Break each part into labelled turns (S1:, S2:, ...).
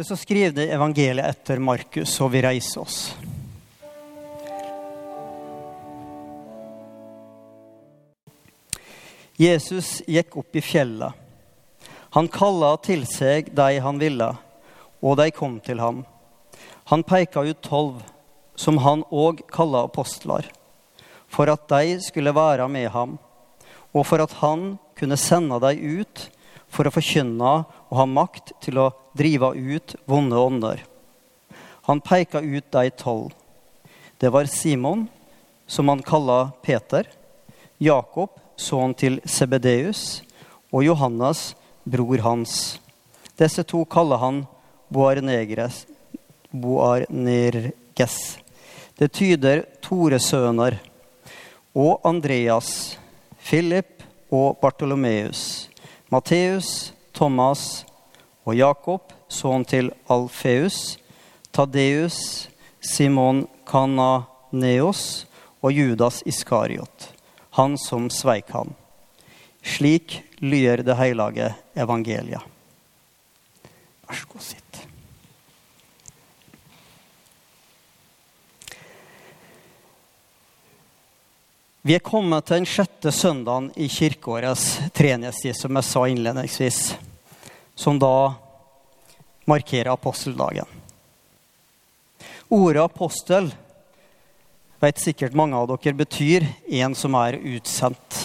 S1: Det så skriver det evangeliet etter Markus, og vi reiser oss. Jesus gikk opp i fjellet. Han kalla til seg de han ville, og de kom til ham. Han peka ut tolv, som han òg kalla apostler, for at de skulle være med ham, og for at han kunne sende dem ut for å forkynne og ha makt til å drive ut vonde ånder. Han peka ut de tolv. Det var Simon, som han kalla Peter, Jakob, sønnen til Sebedeus, og Johannes, bror hans. Disse to kaller han Boarnegres, Boarnerges. Det tyder Tore-sønner. Og Andreas, Philip og Bartolomeus. Matteus, Thomas og Jakob, sønn til Alfeus. Tadeus, Simon Kananeos og Judas Iskariot, han som sveik han. Slik lyder det hellige evangeliet. Vær så god, sitt. Vi er kommet til den sjette søndagen i kirkeårets treenighetstid, som jeg sa innledningsvis, som da markerer aposteldagen. Ordet apostel vet sikkert mange av dere betyr en som er utsendt.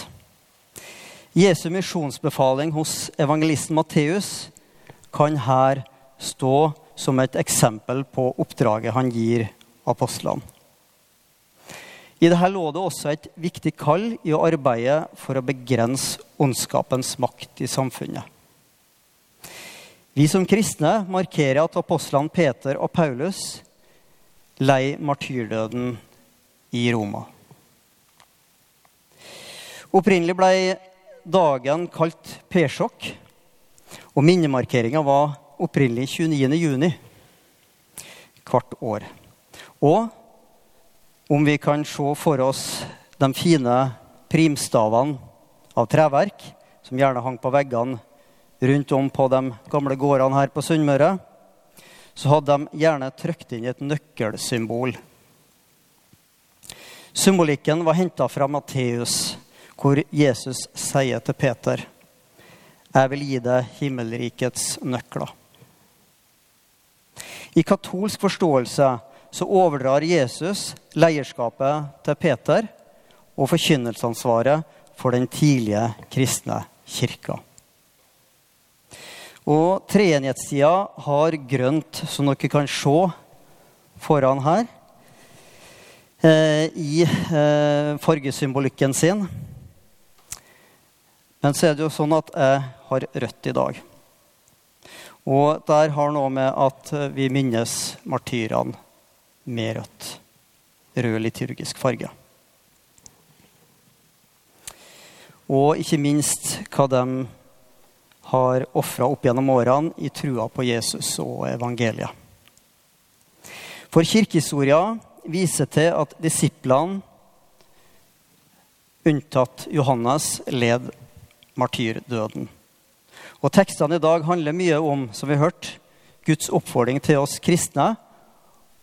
S1: Jesu misjonsbefaling hos evangelisten Matteus kan her stå som et eksempel på oppdraget han gir apostlene. I dette lå det også et viktig kall i å arbeide for å begrense ondskapens makt i samfunnet. Vi som kristne markerer at apostlene Peter og Paulus lei martyrdøden i Roma. Opprinnelig ble dagen kalt Persjokk, og minnemarkeringa var opprinnelig 29. juni hvert år. Og om vi kan se for oss de fine primstavene av treverk som gjerne hang på veggene rundt om på de gamle gårdene her på Sunnmøre, så hadde de gjerne trykt inn et nøkkelsymbol. Symbolikken var henta fra Matteus, hvor Jesus sier til Peter, 'Jeg vil gi deg himmelrikets nøkler'. I katolsk forståelse så overdrar Jesus leierskapet til Peter og forkynnelsesansvaret for den tidlige kristne kirka. Og treenighetstida har grønt, som dere kan se foran her, eh, i eh, fargesymbolikken sin. Men så er det jo sånn at jeg har rødt i dag. Og der har noe med at vi minnes martyrene med rødt. Rød liturgisk farge. Og ikke minst hva de har ofra opp gjennom årene i trua på Jesus og evangeliet. For kirkehistoria viser til at disiplene, unntatt Johannes, led martyrdøden. Og Tekstene i dag handler mye om som vi har hørt, Guds oppfordring til oss kristne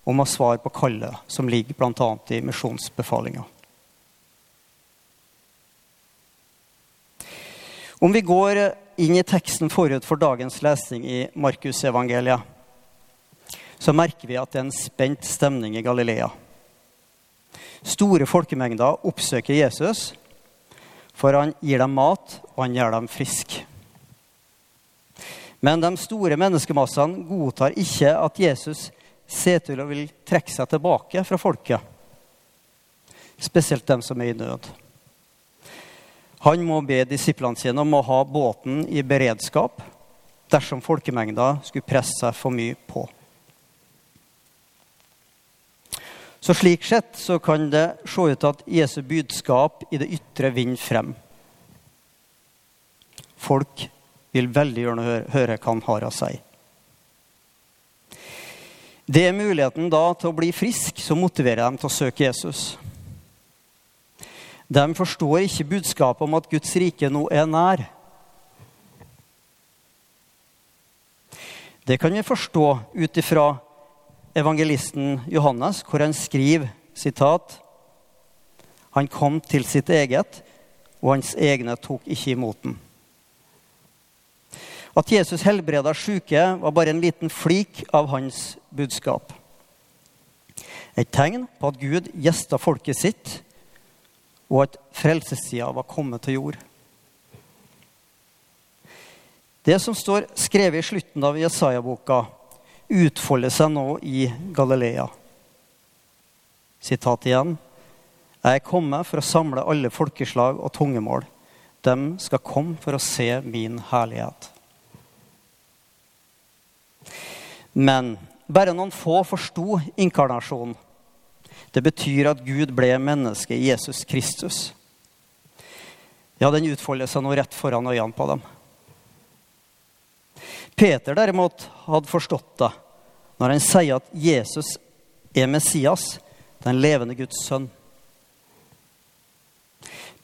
S1: om å svare på kallet som ligger bl.a. i misjonsbefalinga. Om vi går inn i teksten forut for dagens lesning i Markusevangeliet, så merker vi at det er en spent stemning i Galilea. Store folkemengder oppsøker Jesus, for han gir dem mat, og han gjør dem friske. Men de store menneskemassene godtar ikke at Jesus ser til å vil trekke seg tilbake fra folket. Spesielt dem som er i nød. Han må be disiplene sine om å ha båten i beredskap dersom folkemengda skulle presse seg for mye på. Så Slik sett så kan det se ut at Jesu budskap i det ytre vinner frem. Folk vil veldig gjerne høre, høre hva han har å si. Det er muligheten da til å bli frisk som motiverer dem til å søke Jesus. De forstår ikke budskapet om at Guds rike nå er nær. Det kan vi forstå ut ifra evangelisten Johannes, hvor han skriver sitat Han kom til sitt eget, og hans egne tok ikke imot den. At Jesus helbreda syke, var bare en liten flik av hans budskap. Et tegn på at Gud gjesta folket sitt, og at frelsestida var kommet til jord. Det som står skrevet i slutten av Jesaja-boka, utfolder seg nå i Galilea. Sitat igjen. Jeg er kommet for å samle alle folkeslag og tungemål. De skal komme for å se min herlighet. Men bare noen få forsto inkarnasjonen. Det betyr at Gud ble menneske i Jesus Kristus. Ja, den utfolder seg nå rett foran øynene på dem. Peter derimot hadde forstått det når han sier at Jesus er Messias, den levende Guds sønn.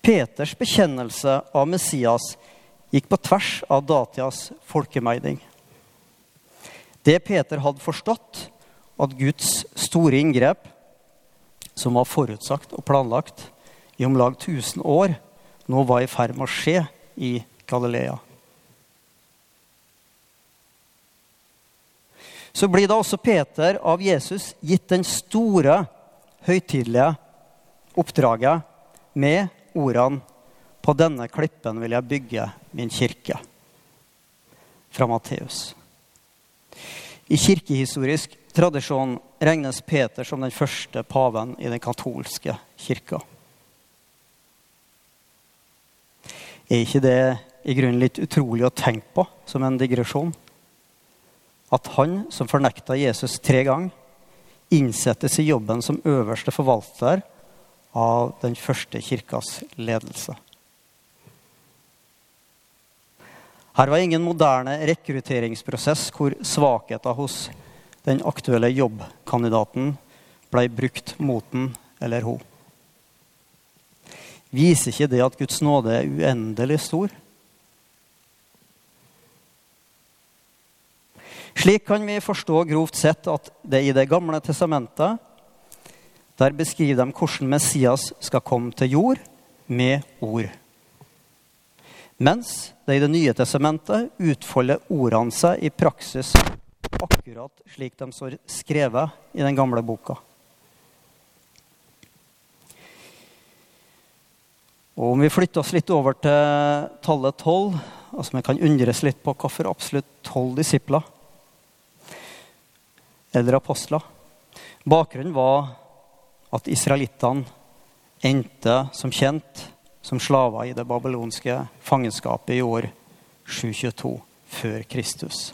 S1: Peters bekjennelse av Messias gikk på tvers av datidas folkemeiding. Det Peter hadde forstått, at Guds store inngrep, som var forutsagt og planlagt i om lag 1000 år, nå var i ferd med å skje i Galilea. så blir da også Peter av Jesus gitt den store, høytidelige oppdraget med ordene På denne klippen vil jeg bygge min kirke. Fra Matteus. I kirkehistorisk tradisjon regnes Peter som den første paven i den katolske kirka. Er ikke det i grunnen litt utrolig å tenke på som en digresjon? at han som fornekta Jesus tre ganger, innsettes i jobben som øverste forvalter av den første kirkas ledelse. Her var ingen moderne rekrutteringsprosess hvor svakheter hos den aktuelle jobbkandidaten ble brukt mot den eller hun. Viser ikke det at Guds nåde er uendelig stor? Slik kan vi forstå grovt sett at det i Det gamle testamentet der beskriver de hvordan Messias skal komme til jord med ord. Mens det i Det nye testamentet utfolder ordene seg i praksis akkurat slik de står skrevet i den gamle boka. Og Om vi flytter oss litt over til tallet tolv, altså vi kan undres litt på hvorfor absolutt tolv disipler eller apostler. Bakgrunnen var at israelittene endte som kjent som slaver i det babylonske fangenskapet i år 722 før Kristus.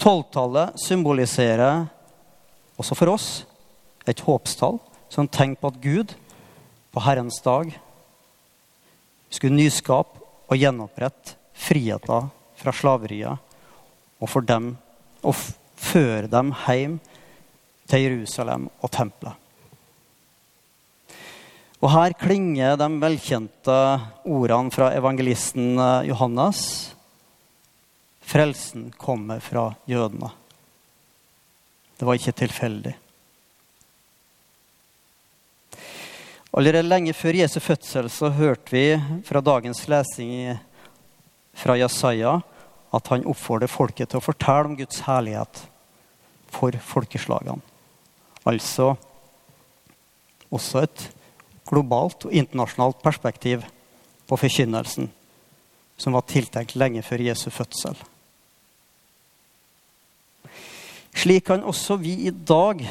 S1: Tolvtallet symboliserer også for oss et håpstall som tenker på at Gud på Herrens dag skulle nyskape og gjenopprette friheten fra slaveriet og for dem og føre dem hjem til Jerusalem og tempelet. Og her klinger de velkjente ordene fra evangelisten eh, Johannes. Frelsen kommer fra jødene. Det var ikke tilfeldig. Allerede lenge før Jesu fødsel så hørte vi fra dagens lesing fra Jesaja at han oppfordrer folket til å fortelle om Guds herlighet for folkeslagene. Altså også et globalt og internasjonalt perspektiv på forkynnelsen som var tiltenkt lenge før Jesu fødsel. Slik kan også vi i dag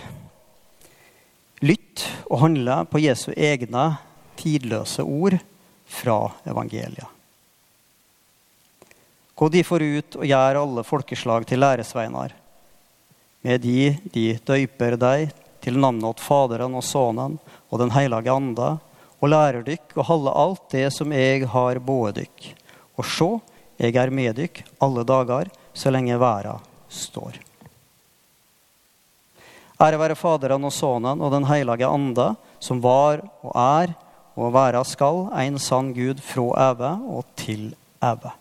S1: lytte og handle på Jesu egne tidløse ord fra evangeliet. Gå derfor ut og gjør alle folkeslag til læresveinar med de de døyper deg til navnet åt Faderen og Sønnen og Den hellige ande, og lærer dykk å holde alt det som jeg har båret dykk. Og sjå, jeg er med dykk alle dager, så lenge verda står. Ære være Faderen og Sønnen og Den hellige ande, som var og er og være skal, en sann Gud fra evig og til evig.